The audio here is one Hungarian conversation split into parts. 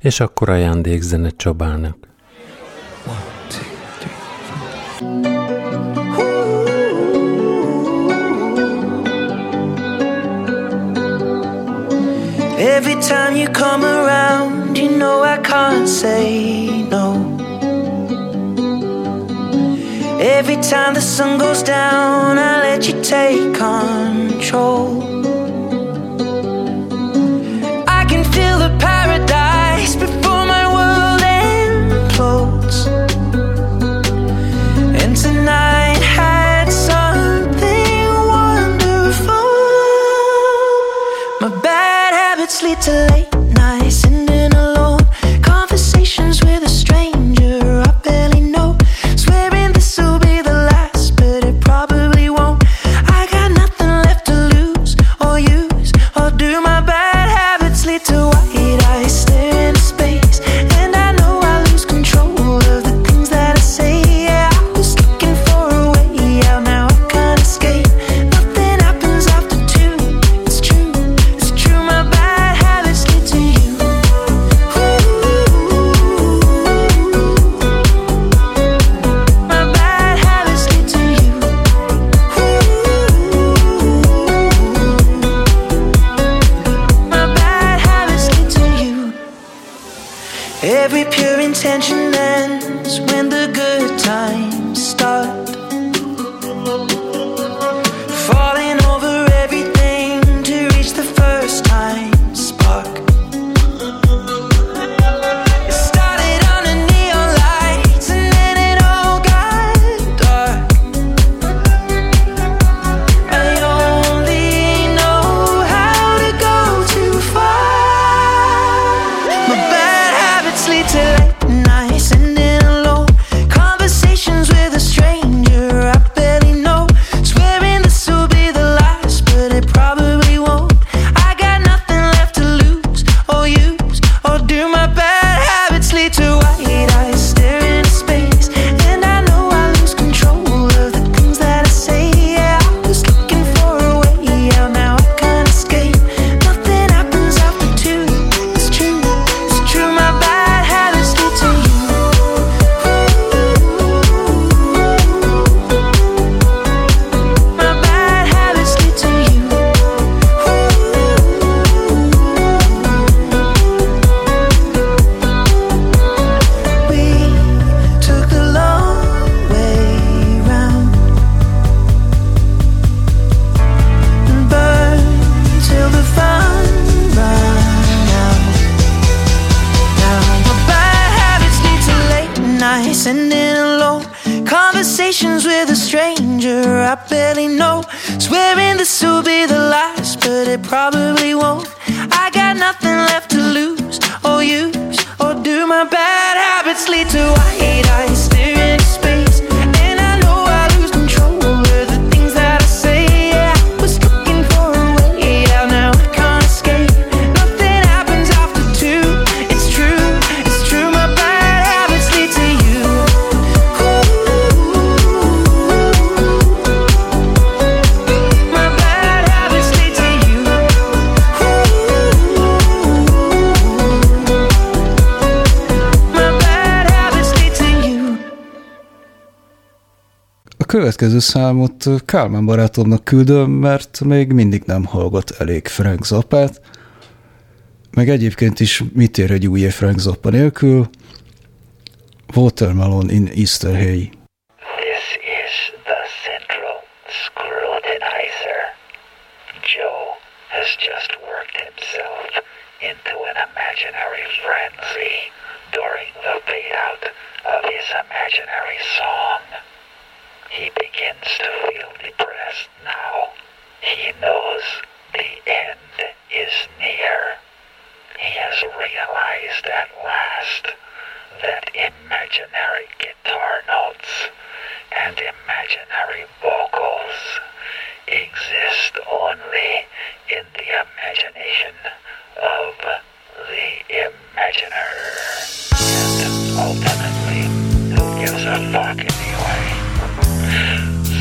és akkor ajándékzene Csabának. Every time you come around, you know I can't say no. Every time the sun goes down, I let you take control. következő számot Kálmán barátomnak küldöm, mert még mindig nem hallgat elég Frank Zappát, meg egyébként is mit ér egy új Frank Zappa nélkül, Watermelon in Easter Hay. This is the central scrutinizer. Joe has just worked himself into an imaginary frenzy during the payout of his imaginary song. He begins to feel depressed now. He knows the end is near. He has realized at last that imaginary guitar notes and imaginary vocals exist only in the imagination of the imaginer. And ultimately, who gives a fuck anyway?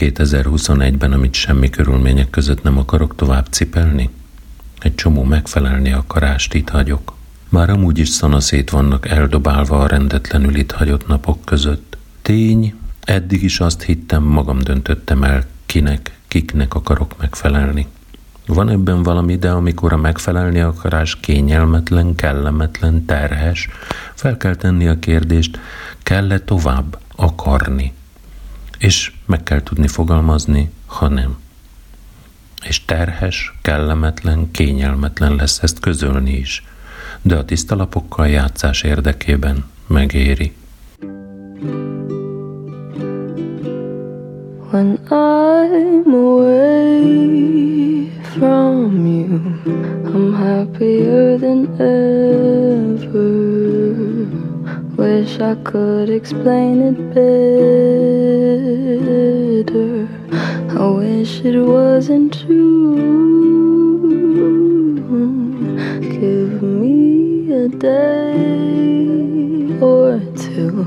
mit hagyok itt 2021-ben, amit semmi körülmények között nem akarok tovább cipelni? Egy csomó megfelelni akarást itt hagyok. Már amúgy is szanaszét vannak eldobálva a rendetlenül itt hagyott napok között. Tény, eddig is azt hittem, magam döntöttem el, kinek, kiknek akarok megfelelni. Van ebben valami, de amikor a megfelelni akarás kényelmetlen, kellemetlen, terhes, fel kell tenni a kérdést, kell-e tovább akarni? És meg kell tudni fogalmazni, ha nem. És terhes, kellemetlen, kényelmetlen lesz ezt közölni is, de a tiszta lapokkal játszás érdekében megéri. When I'm away from you, I'm happier than ever. Wish I could explain it better. I wish it wasn't true. Give me a day or two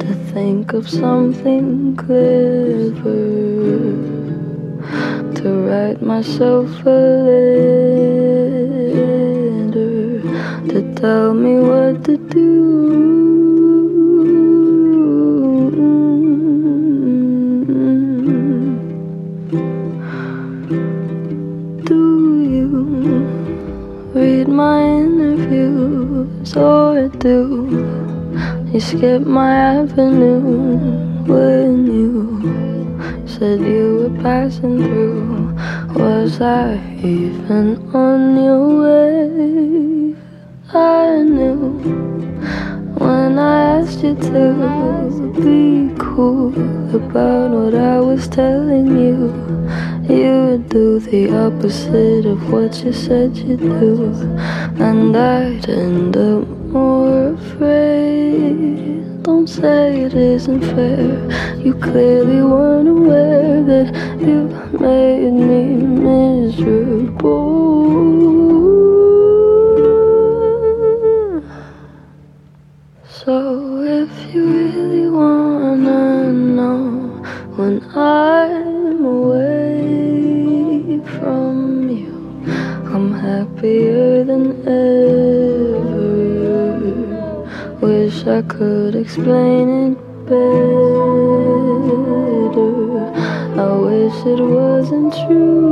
to think of something clever to write myself a letter to tell me what to do. Do or do you skip my avenue when you said you were passing through? Was I even on your way? I knew when I asked you to be cool about what I was telling you. You would do the opposite of what you said you'd do, and I'd end up more afraid. Don't say it isn't fair. You clearly weren't aware that you made me miserable. So if you really wanna could explain it better. I wish it wasn't true.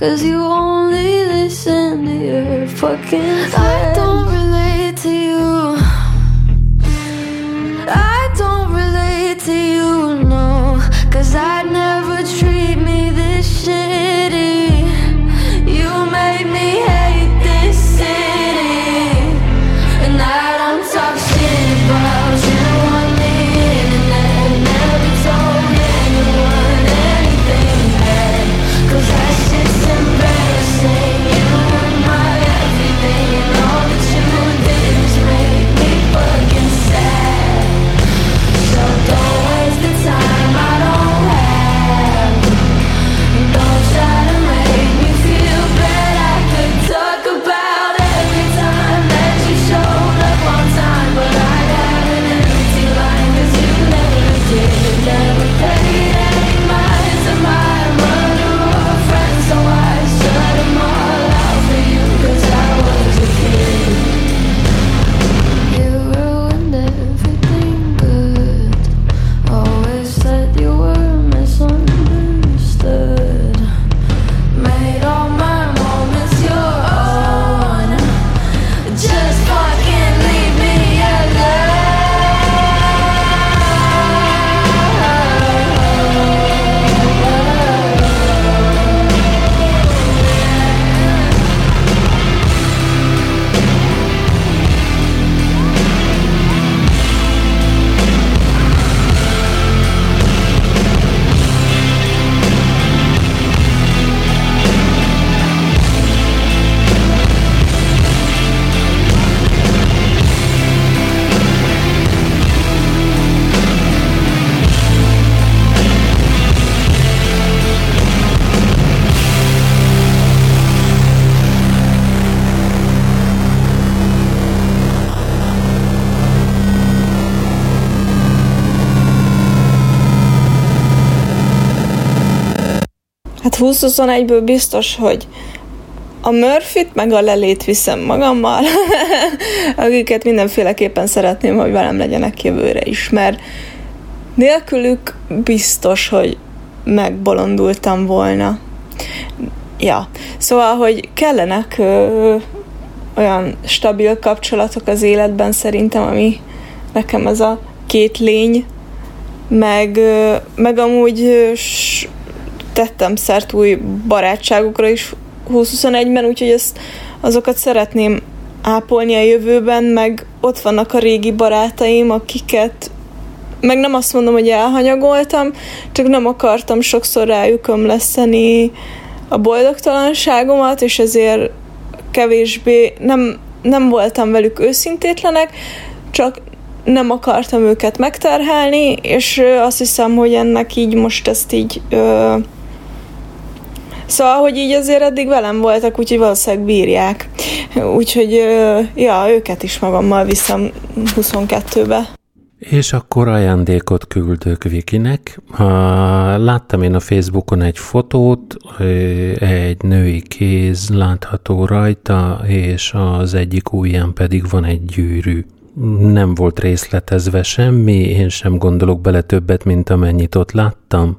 Cause you 2021-ből biztos, hogy a Murphy-t meg a lelét viszem magammal, akiket mindenféleképpen szeretném, hogy velem legyenek jövőre is, mert nélkülük biztos, hogy megbolondultam volna. Ja, szóval, hogy kellenek ö, olyan stabil kapcsolatok az életben szerintem, ami nekem ez a két lény, meg, ö, meg amúgy ö, tettem szert új barátságokra is 2021-ben, úgyhogy ezt, azokat szeretném ápolni a jövőben, meg ott vannak a régi barátaim, akiket meg nem azt mondom, hogy elhanyagoltam, csak nem akartam sokszor rájuk ömleszteni a boldogtalanságomat, és ezért kevésbé nem, nem voltam velük őszintétlenek, csak nem akartam őket megterhelni, és azt hiszem, hogy ennek így most ezt így ö, Szóval, hogy így azért eddig velem voltak, úgyhogy valószínűleg bírják. Úgyhogy, ja, őket is magammal viszem 22-be. És akkor ajándékot küldök Vikinek. Láttam én a Facebookon egy fotót, egy női kéz látható rajta, és az egyik ujján pedig van egy gyűrű. Nem volt részletezve semmi, én sem gondolok bele többet, mint amennyit ott láttam.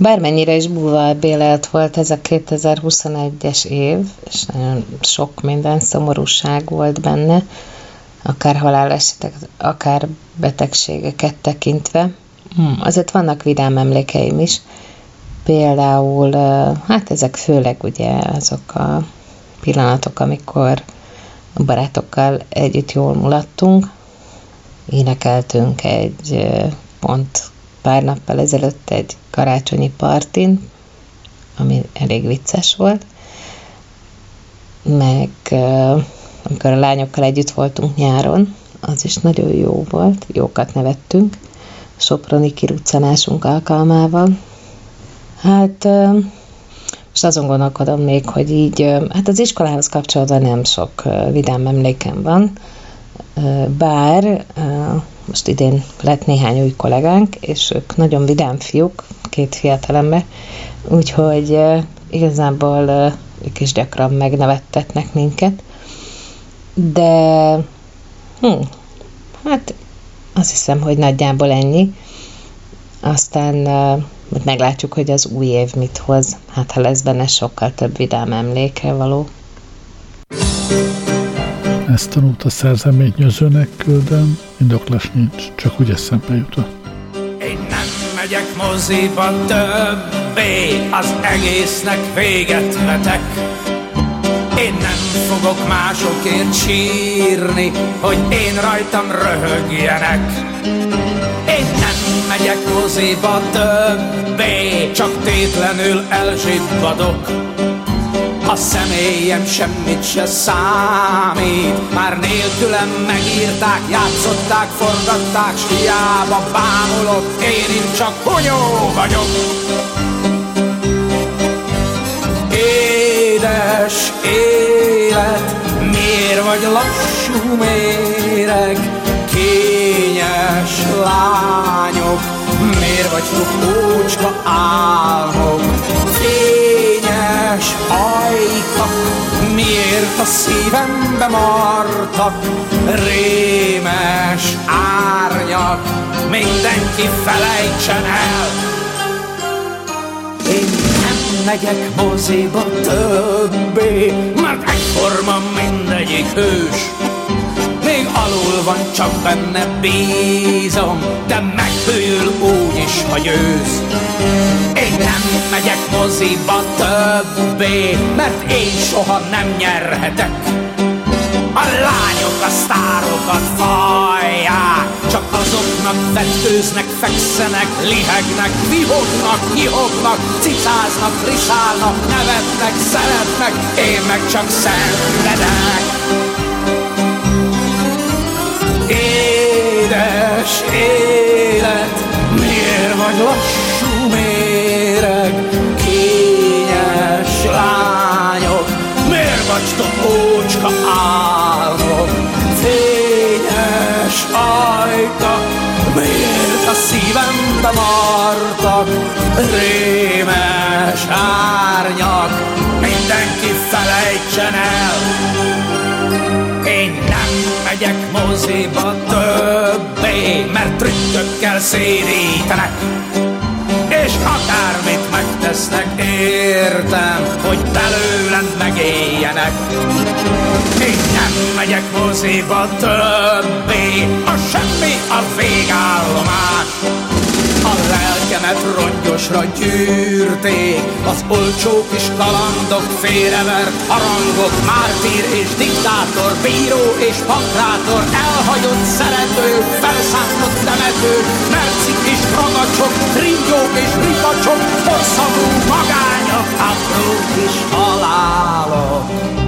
Bármennyire is búvarbélelt volt ez a 2021-es év, és nagyon sok minden szomorúság volt benne, akár halálesetek, akár betegségeket tekintve. Hmm, azért vannak vidám emlékeim is. Például, hát ezek főleg ugye azok a pillanatok, amikor a barátokkal együtt jól mulattunk, énekeltünk egy pont pár nappal ezelőtt egy karácsonyi partin, ami elég vicces volt, meg amikor a lányokkal együtt voltunk nyáron, az is nagyon jó volt, jókat nevettünk, Soproni kiruccanásunk alkalmával. Hát most azon gondolkodom még, hogy így, hát az iskolához kapcsolatban nem sok vidám emlékem van, bár most idén lett néhány új kollégánk, és ők nagyon vidám fiúk, két fiatalember, úgyhogy igazából ők is gyakran megnevettetnek minket, de hm, hát azt hiszem, hogy nagyjából ennyi. Aztán majd meglátjuk, hogy az új év mit hoz. Hát ha lesz benne sokkal több vidám emlékre való. Ezt tanult a nyözőnek küldöm, indoklás nincs, csak úgy eszembe jutott. Én nem megyek moziba többé, az egésznek véget vetek. Én nem fogok másokért sírni, hogy én rajtam röhögjenek. Én nem megyek moziba többé, csak tétlenül elzsibbadok. A személyem semmit se számít Már nélkülem megírták, játszották, forgatták S hiába bámulok, én itt csak hunyó vagyok Édes élet, miért vagy lassú méreg? Kényes lányok, miért vagytok ócska álmok? Fényes ajkak, miért a szívembe martak? Rémes árnyak, mindenki felejtsen el, megyek moziba többé, mert egyforma mindegyik hős. Még alul van, csak benne bízom, de meghűl úgy is, ha győz. Én nem megyek moziba többé, mert én soha nem nyerhetek. A lányok a sztárokat fajják, csak azoknak vetkőznek, fekszenek, lihegnek, vihognak, hihognak, cicáznak, risálnak, nevetnek, szeretnek, én meg csak szenvedek. Édes élet, miért vagy lassú méreg, kényes lányok, miért vagytok ócska álmok, fényes ajka, miért a szívembe martak rémes árnyak, mindenki felejtsen el. Megyek moziba többé, mert trükkökkel szédítenek, és akármit megtesznek, értem, hogy belőlem megéljenek. Én nem megyek moziba többé, a semmi a végállomás. Lelkemet rongyosra gyűrték, az olcsó kis kalandok félrevert harangok, mártír és diktátor, bíró és pankrátor, elhagyott szerető, felszállott temető, mercik és ragacsok, ringyók és ripacsok, porszagú magányok, apró kis halálok.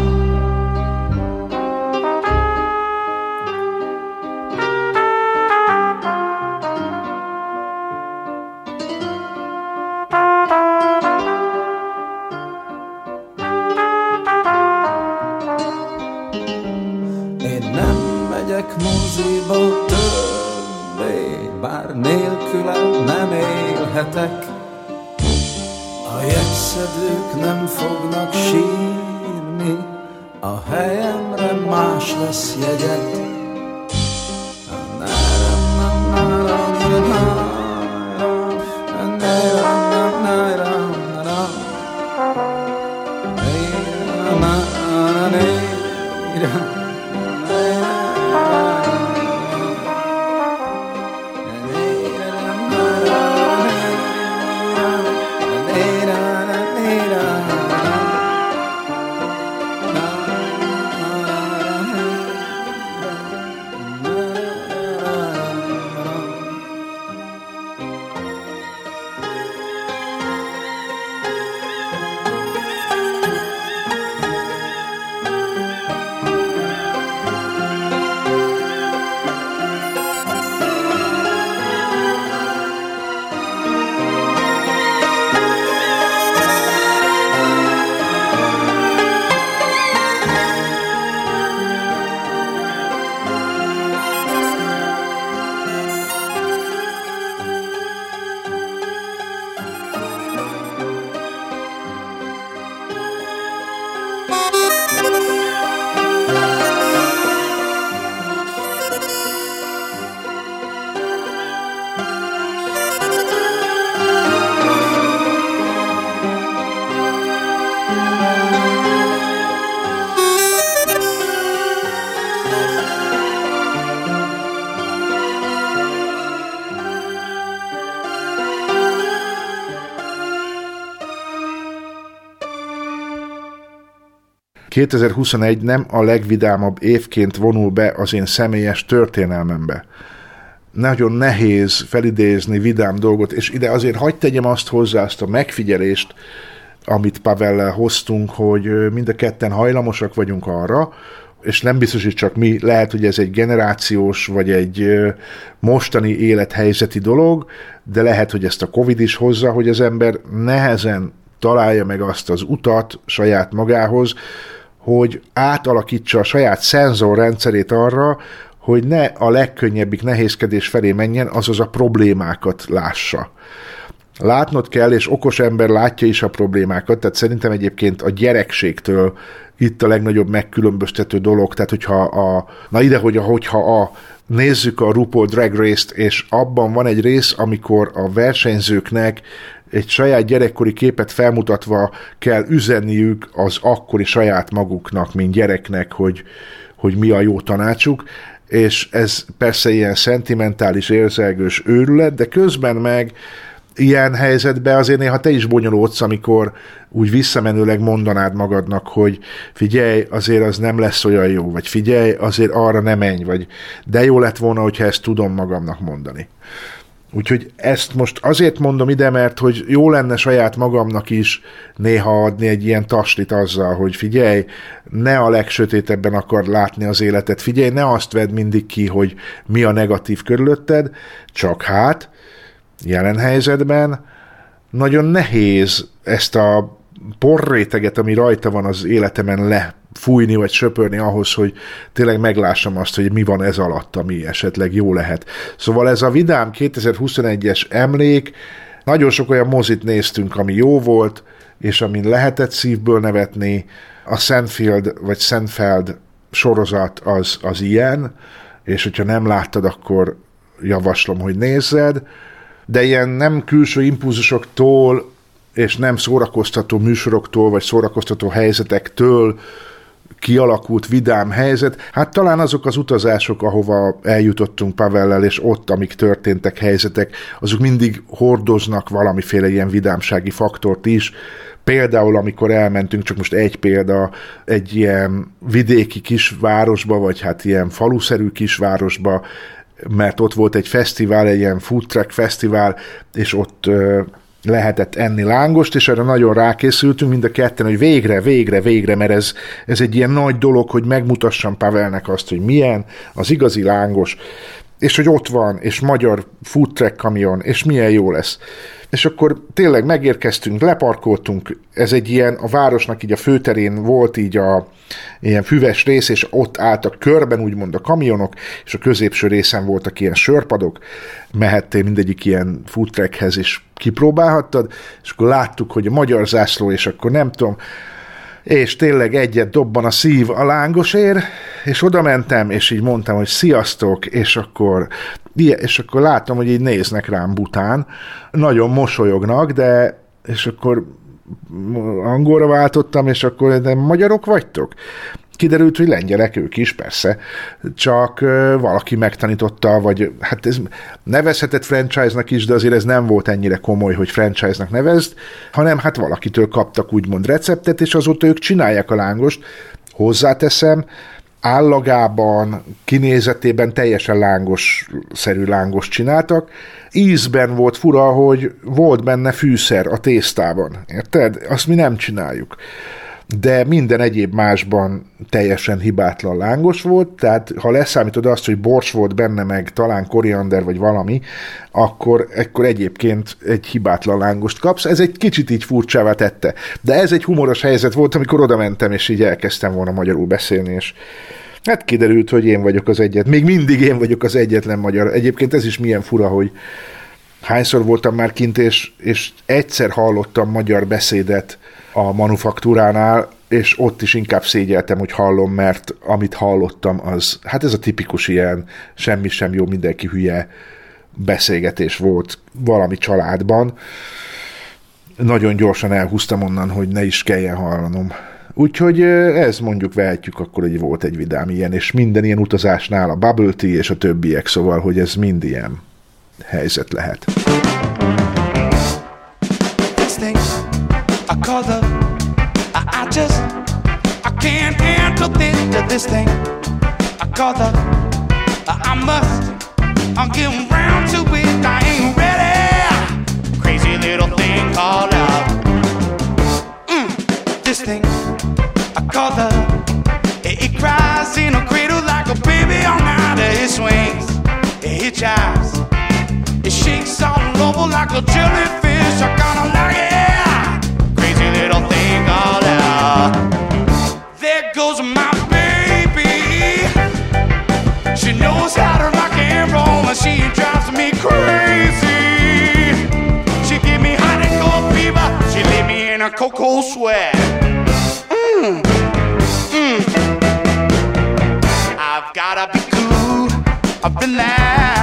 2021 nem a legvidámabb évként vonul be az én személyes történelmembe. Nagyon nehéz felidézni vidám dolgot, és ide azért hagyd tegyem azt hozzá, azt a megfigyelést, amit Pavellel hoztunk, hogy mind a ketten hajlamosak vagyunk arra, és nem biztos, hogy csak mi, lehet, hogy ez egy generációs, vagy egy mostani élethelyzeti dolog, de lehet, hogy ezt a Covid is hozza, hogy az ember nehezen találja meg azt az utat saját magához, hogy átalakítsa a saját szenzorrendszerét arra, hogy ne a legkönnyebbik nehézkedés felé menjen, azaz a problémákat lássa. Látnod kell, és okos ember látja is a problémákat, tehát szerintem egyébként a gyerekségtől itt a legnagyobb megkülönböztető dolog, tehát hogyha a, na ide, hogy a, hogyha a, nézzük a RuPaul Drag Race-t, és abban van egy rész, amikor a versenyzőknek egy saját gyerekkori képet felmutatva kell üzenniük az akkori saját maguknak, mint gyereknek, hogy, hogy mi a jó tanácsuk, és ez persze ilyen szentimentális, érzelgős őrület, de közben meg ilyen helyzetben azért néha te is bonyolódsz, amikor úgy visszamenőleg mondanád magadnak, hogy figyelj, azért az nem lesz olyan jó, vagy figyelj, azért arra nem menj, vagy de jó lett volna, hogyha ezt tudom magamnak mondani. Úgyhogy ezt most azért mondom ide, mert hogy jó lenne saját magamnak is néha adni egy ilyen taslit azzal, hogy figyelj, ne a legsötétebben akar látni az életet, figyelj, ne azt vedd mindig ki, hogy mi a negatív körülötted, csak hát, jelen helyzetben nagyon nehéz ezt a porréteget, ami rajta van az életemen lefújni vagy söpörni ahhoz, hogy tényleg meglássam azt, hogy mi van ez alatt, ami esetleg jó lehet. Szóval ez a vidám 2021-es emlék, nagyon sok olyan mozit néztünk, ami jó volt, és amin lehetett szívből nevetni. A Senfield vagy Senfeld sorozat az, az ilyen, és hogyha nem láttad, akkor javaslom, hogy nézzed de ilyen nem külső impulzusoktól és nem szórakoztató műsoroktól, vagy szórakoztató helyzetektől kialakult vidám helyzet, hát talán azok az utazások, ahova eljutottunk Pavellel, és ott, amik történtek helyzetek, azok mindig hordoznak valamiféle ilyen vidámsági faktort is. Például, amikor elmentünk, csak most egy példa, egy ilyen vidéki kisvárosba, vagy hát ilyen faluszerű kisvárosba, mert ott volt egy fesztivál, egy ilyen food truck fesztivál, és ott lehetett enni lángost, és erre nagyon rákészültünk mind a ketten, hogy végre, végre, végre, mert ez, ez egy ilyen nagy dolog, hogy megmutassam Pavelnek azt, hogy milyen az igazi lángos, és hogy ott van, és magyar food truck kamion, és milyen jó lesz. És akkor tényleg megérkeztünk, leparkoltunk, ez egy ilyen, a városnak így a főterén volt így a ilyen füves rész, és ott álltak körben úgymond a kamionok, és a középső részen voltak ilyen sörpadok, mehettél mindegyik ilyen foodtrackhez, és kipróbálhattad, és akkor láttuk, hogy a magyar zászló, és akkor nem tudom, és tényleg egyet dobban a szív a lángosért, és oda mentem, és így mondtam, hogy sziasztok, és akkor, és akkor látom, hogy így néznek rám bután, nagyon mosolyognak, de és akkor angolra váltottam, és akkor de magyarok vagytok? Kiderült, hogy lengyelek ők is, persze, csak valaki megtanította, vagy hát ez nevezhetett franchise-nak is, de azért ez nem volt ennyire komoly, hogy franchise-nak nevezd, hanem hát valakitől kaptak úgymond receptet, és azóta ők csinálják a lángost. Hozzáteszem, állagában, kinézetében teljesen lángos-szerű lángos csináltak. Ízben volt fura, hogy volt benne fűszer a tésztában. Érted? Azt mi nem csináljuk de minden egyéb másban teljesen hibátlan lángos volt, tehát ha leszámítod azt, hogy bors volt benne, meg talán koriander vagy valami, akkor, akkor egyébként egy hibátlan lángost kapsz. Ez egy kicsit így furcsává tette. De ez egy humoros helyzet volt, amikor oda mentem, és így elkezdtem volna magyarul beszélni, és hát kiderült, hogy én vagyok az egyet. Még mindig én vagyok az egyetlen magyar. Egyébként ez is milyen fura, hogy hányszor voltam már kint, és, és egyszer hallottam magyar beszédet a manufaktúránál, és ott is inkább szégyeltem, hogy hallom, mert amit hallottam, az, hát ez a tipikus ilyen semmi sem jó, mindenki hülye beszélgetés volt valami családban. Nagyon gyorsan elhúztam onnan, hogy ne is kelljen hallanom. Úgyhogy ez mondjuk vehetjük akkor, hogy volt egy vidám ilyen, és minden ilyen utazásnál a Bubble Tea és a többiek, szóval, hogy ez mind ilyen helyzet lehet. I must I'm getting round to it. I ain't ready. Crazy little thing called mm, This thing I call the it, cries in a cradle like a baby on out of its swings. It, it jives All like a jellyfish I kinda like it Crazy little thing called love There goes my baby She knows how to rock and roll And she drives me crazy She give me hot and cold fever She leave me in a cocoa sweat mm. Mm. I've gotta be cool, I've relax. Get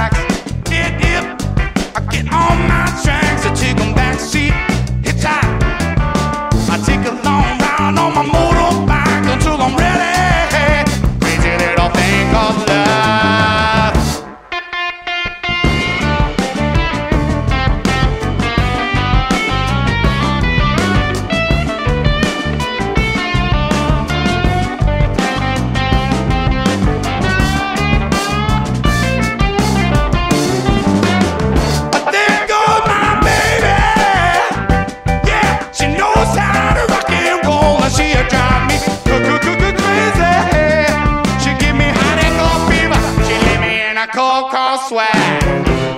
cold, cold sweat.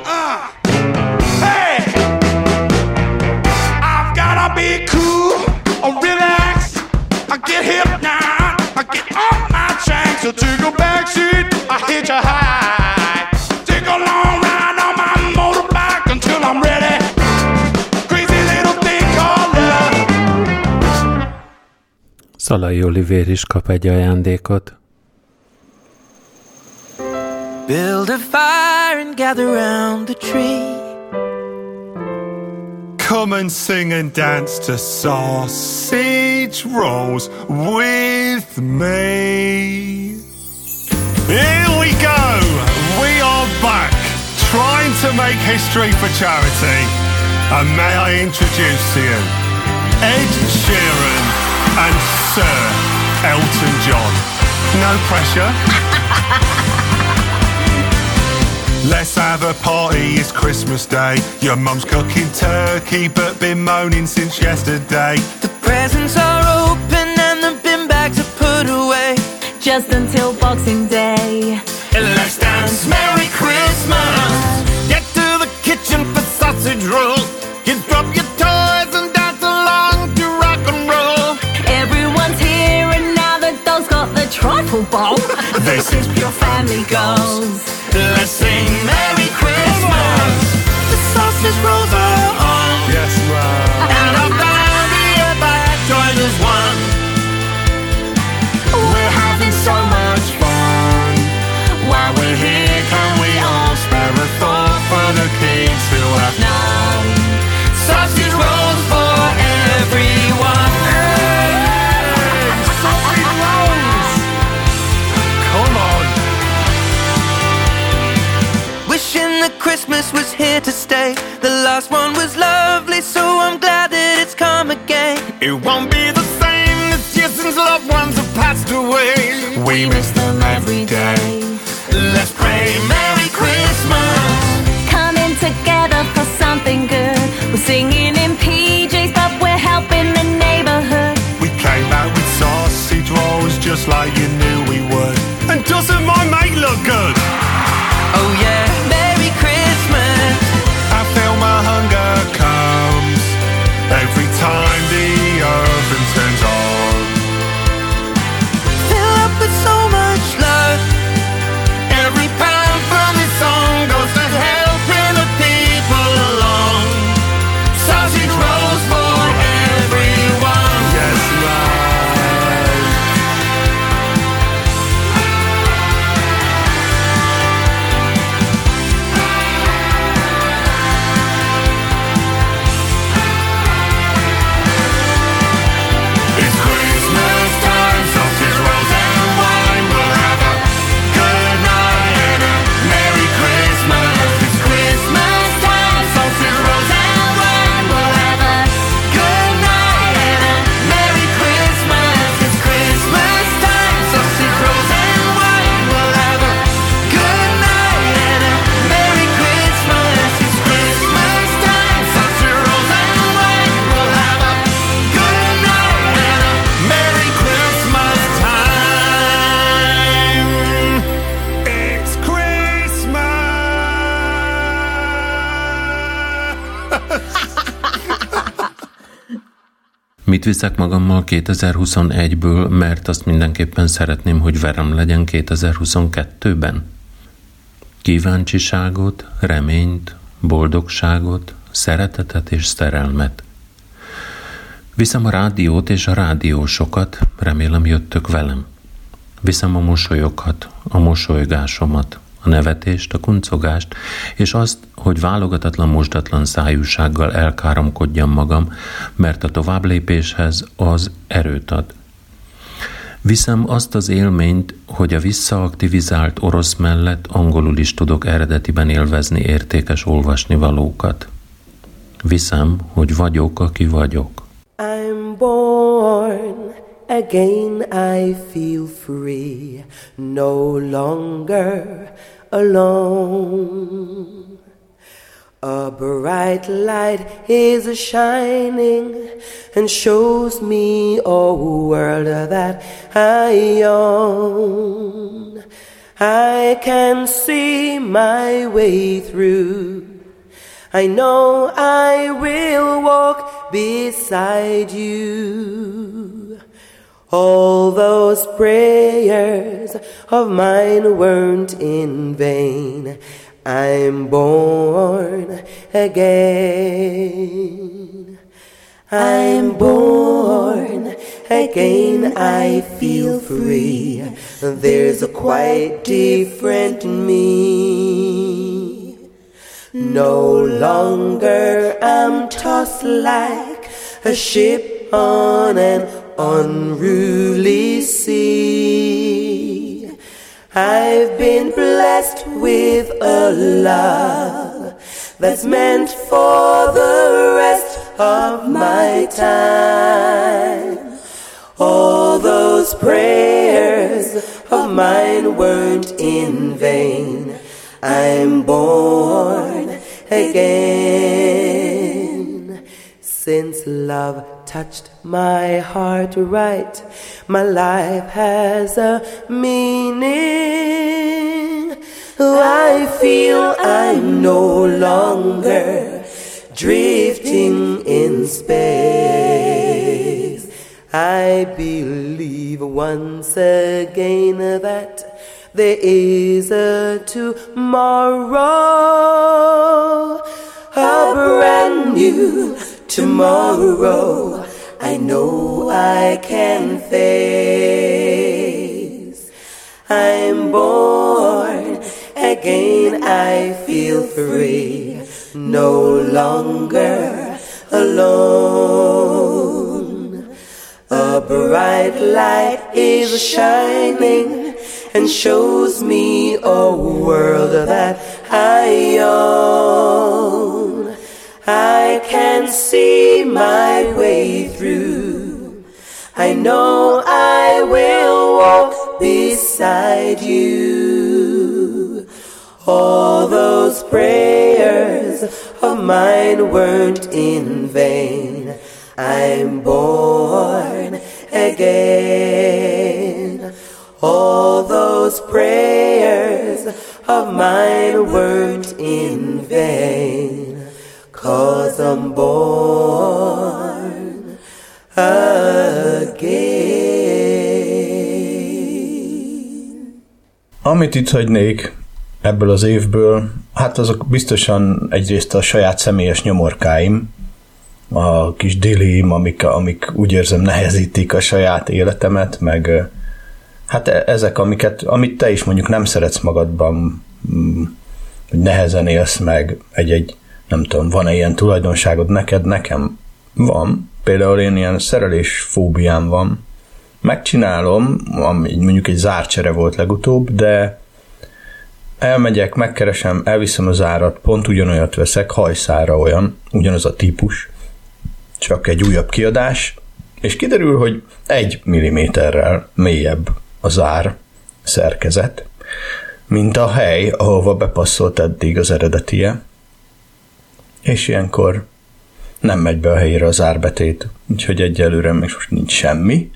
Uh, hey, I've gotta be cool or relax. I get hip now. I get off my tracks. So take a back seat. I hit you high. Take a long ride on my motorbike until I'm ready. Crazy little thing called love. Szalai Olivér is kap egy ajándékot. Build a fire and gather round the tree. Come and sing and dance to sausage rolls with me. Here we go. We are back, trying to make history for charity. And may I introduce to you Ed Sheeran and Sir Elton John. No pressure. Let's have a party, it's Christmas Day. Your mum's cooking turkey, but been moaning since yesterday. The presents are open and the bin bags are put away. Just until Boxing Day. Let's dance Merry Christmas. Get to the kitchen for sausage rolls. Kids drop your toys and dance along to rock and roll. Everyone's here and now the dog's got the trifle bowl. This is pure family goals. Let's sing Merry Christmas. The sausage rolls here to stay. The last one was lovely, so I'm glad that it's come again. It won't be the same this year since loved ones have passed away. We miss them every day. Let's pray Merry Christmas. Coming together for something good. We're singing in PJs, but we're helping the neighborhood. We came out with sausage rolls just like you knew Mit viszek magammal 2021-ből, mert azt mindenképpen szeretném, hogy verem legyen 2022-ben? Kíváncsiságot, reményt, boldogságot, szeretetet és szerelmet. Viszem a rádiót és a rádiósokat, remélem jöttök velem. Viszem a mosolyokat, a mosolygásomat, a nevetést, a kuncogást, és azt, hogy válogatatlan mosdatlan szájúsággal elkáromkodjam magam, mert a továbblépéshez az erőt ad. Viszem azt az élményt, hogy a visszaaktivizált orosz mellett angolul is tudok eredetiben élvezni értékes olvasnivalókat. Viszem, hogy vagyok, aki vagyok. I'm born again, I feel free, no longer alone. A bright light is shining and shows me a world that I own. I can see my way through. I know I will walk beside you. All those prayers of mine weren't in vain. I'm born again. I'm born again. I feel free. There's a quite different me. No longer I'm tossed like a ship on an unruly sea. I've been blessed with a love that's meant for the rest of my time. All those prayers of mine weren't in vain. I'm born again. Since love touched my heart right, my life has a meaning. I feel I'm no longer drifting in space. I believe once again that there is a tomorrow, a brand new tomorrow. I know I can face. I'm born again, I feel free, no longer alone. A bright light is shining and shows me a world that I own. I can see my way through. I know I will walk beside you. All those prayers of mine weren't in vain. I'm born again. All those prayers of mine weren't in vain. Cause I'm born again. Amit itt hagynék ebből az évből, hát azok biztosan egyrészt a saját személyes nyomorkáim, a kis dilim, amik, amik úgy érzem nehezítik a saját életemet, meg hát e- ezek, amiket, amit te is mondjuk nem szeretsz magadban, mm, hogy nehezen élsz meg, egy-egy, nem tudom, van-e ilyen tulajdonságod neked? Nekem van. Például én ilyen szerelés fóbiám van. Megcsinálom, ami mondjuk egy zárcsere volt legutóbb, de elmegyek, megkeresem, elviszem az árat, pont ugyanolyat veszek, hajszára olyan, ugyanaz a típus, csak egy újabb kiadás, és kiderül, hogy egy milliméterrel mélyebb az ár szerkezet, mint a hely, ahova bepasszolt eddig az eredetie, és ilyenkor nem megy be a helyére az árbetét, úgyhogy egyelőre még most nincs semmi,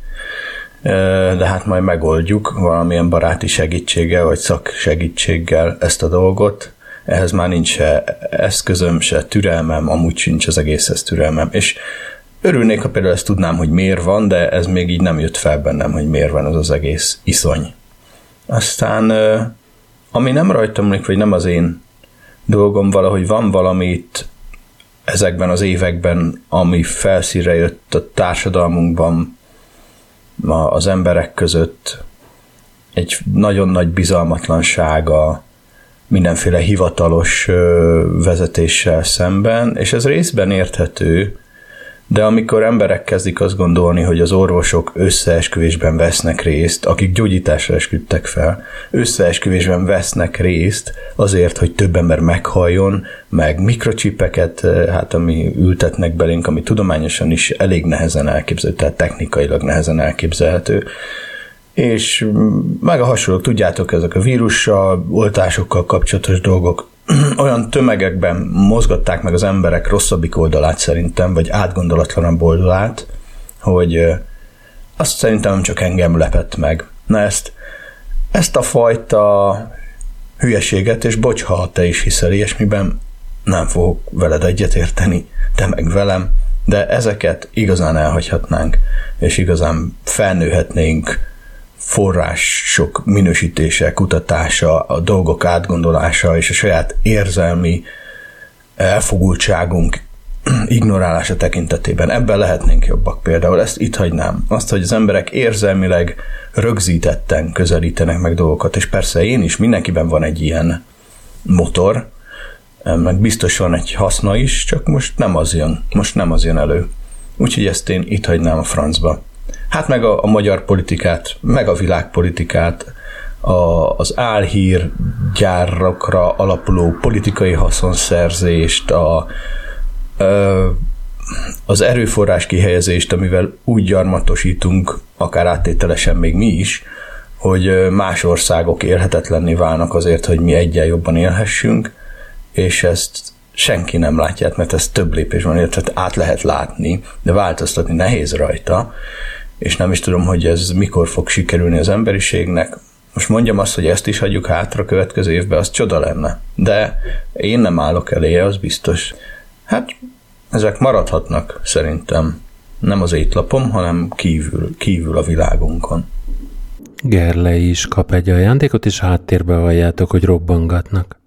de hát majd megoldjuk valamilyen baráti segítséggel, vagy szaksegítséggel ezt a dolgot, ehhez már nincs se eszközöm, se türelmem, amúgy sincs az egészhez türelmem, és Örülnék, ha például ezt tudnám, hogy miért van, de ez még így nem jött fel bennem, hogy miért van az az egész iszony. Aztán, ami nem rajtam múlik, vagy nem az én dolgom, valahogy van valamit ezekben az években, ami felszíre jött a társadalmunkban, az emberek között, egy nagyon nagy bizalmatlansága mindenféle hivatalos vezetéssel szemben, és ez részben érthető, de amikor emberek kezdik azt gondolni, hogy az orvosok összeesküvésben vesznek részt, akik gyógyításra esküdtek fel, összeesküvésben vesznek részt azért, hogy több ember meghalljon, meg mikrocsipeket, hát ami ültetnek belénk, ami tudományosan is elég nehezen elképzelhető, tehát technikailag nehezen elképzelhető, és meg a hasonlók, tudjátok, ezek a vírussal, oltásokkal kapcsolatos dolgok, olyan tömegekben mozgatták meg az emberek rosszabbik oldalát szerintem, vagy átgondolatlanabb oldalát, hogy azt szerintem csak engem lepett meg. Na ezt, ezt a fajta hülyeséget, és bocs, ha te is hiszel ilyesmiben, nem fogok veled egyetérteni, te meg velem, de ezeket igazán elhagyhatnánk, és igazán felnőhetnénk források minősítése, kutatása, a dolgok átgondolása és a saját érzelmi elfogultságunk ignorálása tekintetében. Ebben lehetnénk jobbak például. Ezt itt hagynám. Azt, hogy az emberek érzelmileg rögzítetten közelítenek meg dolgokat, és persze én is, mindenkiben van egy ilyen motor, meg biztos van egy haszna is, csak most nem az jön, most nem az jön elő. Úgyhogy ezt én itt hagynám a francba. Hát meg a, a magyar politikát, meg a világpolitikát, a, az álhír gyárakra alapuló politikai haszonszerzést, a, a, az erőforrás kihelyezést, amivel úgy gyarmatosítunk, akár áttételesen még mi is, hogy más országok élhetetlenné válnak azért, hogy mi egyen jobban élhessünk, és ezt senki nem látja, mert ez több lépés van, illetve át lehet látni, de változtatni nehéz rajta, és nem is tudom, hogy ez mikor fog sikerülni az emberiségnek. Most mondjam azt, hogy ezt is hagyjuk hátra következő évben, az csoda lenne. De én nem állok eléje, az biztos. Hát ezek maradhatnak szerintem. Nem az étlapom, hanem kívül, kívül a világunkon. Gerlei is kap egy ajándékot, és háttérbe halljátok, hogy robbangatnak.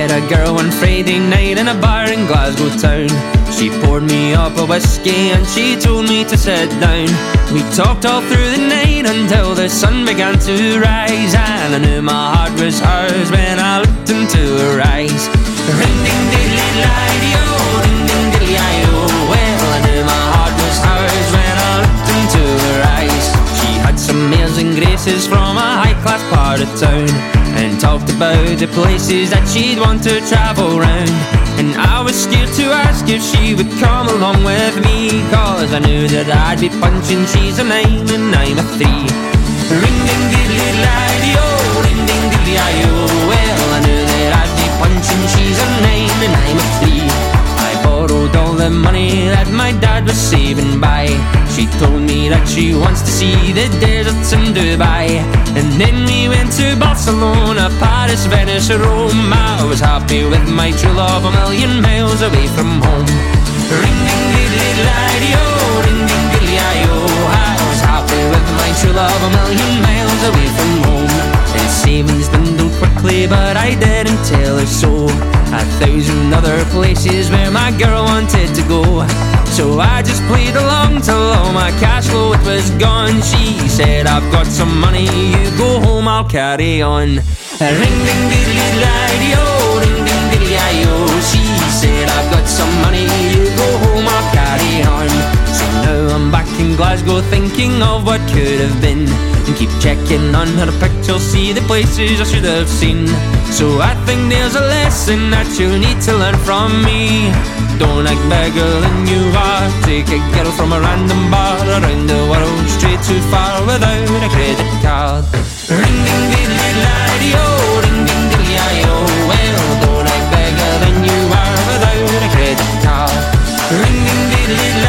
Met a girl one Friday night in a bar in Glasgow town. She poured me up a whiskey and she told me to sit down. We talked all through the night until the sun began to rise, and I knew my heart was hers when I looked into her eyes. Ring amazing from a high class part of town and talked about the places that she'd want to travel round. And I was scared to ask if she would come along with me, cause I knew that I'd be punching, she's a nine and I'm a three. Ring ding diddly lady oh, ring ding diddly oh. Well, I knew that I'd be punching, she's a nine and I'm a three. I borrowed all the money that my dad was saving by. She told me that she wants to see the deserts in Dubai. And then we went to Barcelona, Paris, Venice, Rome. I was happy with my true love a million miles away from home. Ring ding diddly diddly ring ding diddly. I was happy with my true love a million miles away from home. And savings quickly, but I didn't tell her so. A thousand other places where my girl wanted to go. So I just played along till all my cash flow was gone. She said, I've got some money, you go home, I'll carry on. Ring ding diddly diddly oh, ring ding diddly oh. She said, I've got some money, Glasgow thinking of what could have been. And keep checking on her picture, see the places I should have seen. So I think there's a lesson that you'll need to learn from me. Don't act bigger than you are. Take a girl from a random bar around the world straight too far without a credit card. Ring ding diddly oh, ring ding diddly oh. Well, don't act bigger than you are without a credit card. Ring ding diddly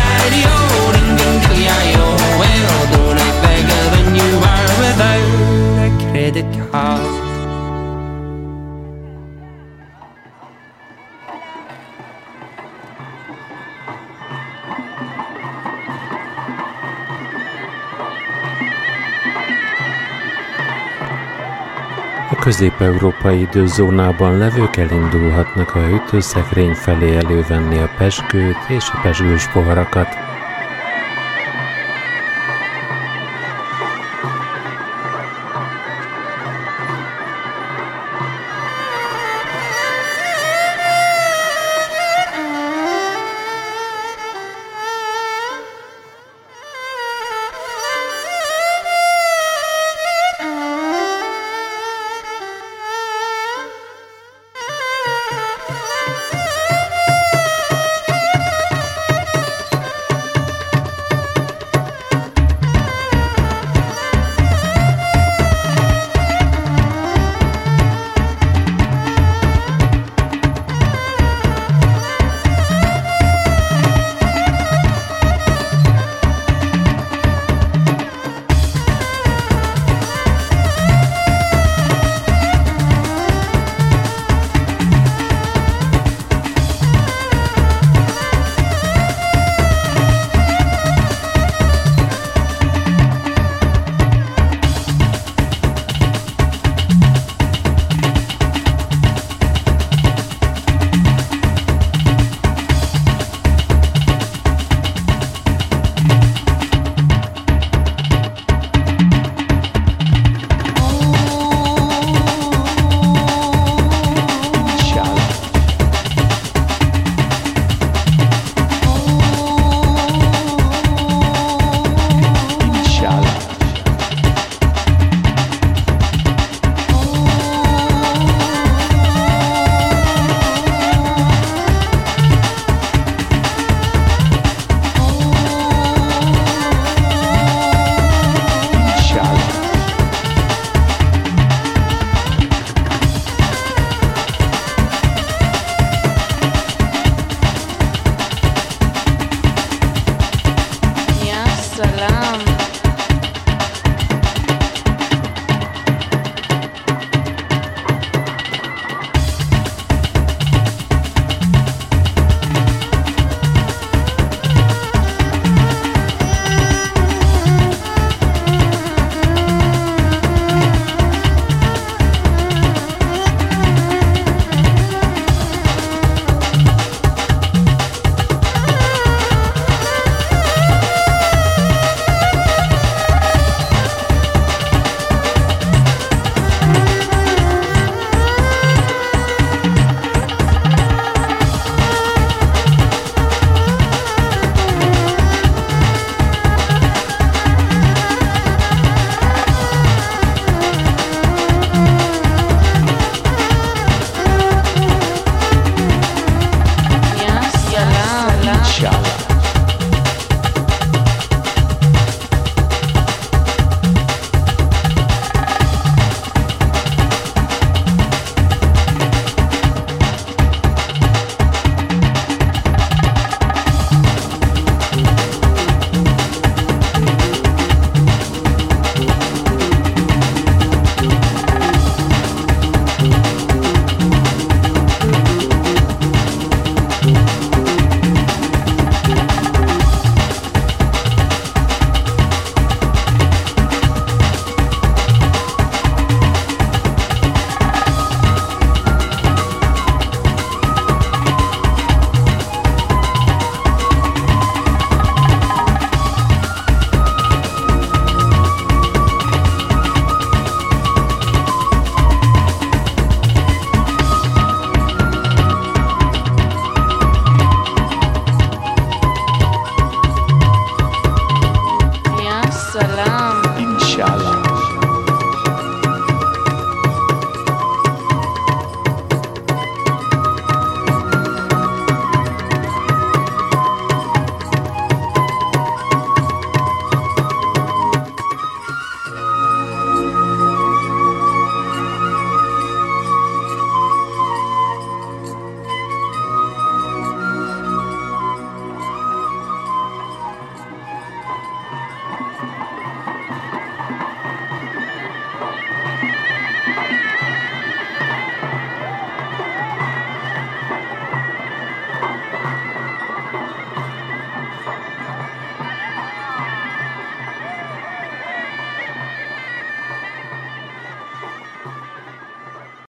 A közép-európai időzónában levők elindulhatnak a hűtőszekrény felé elővenni a pesgőt és a pesgős poharakat.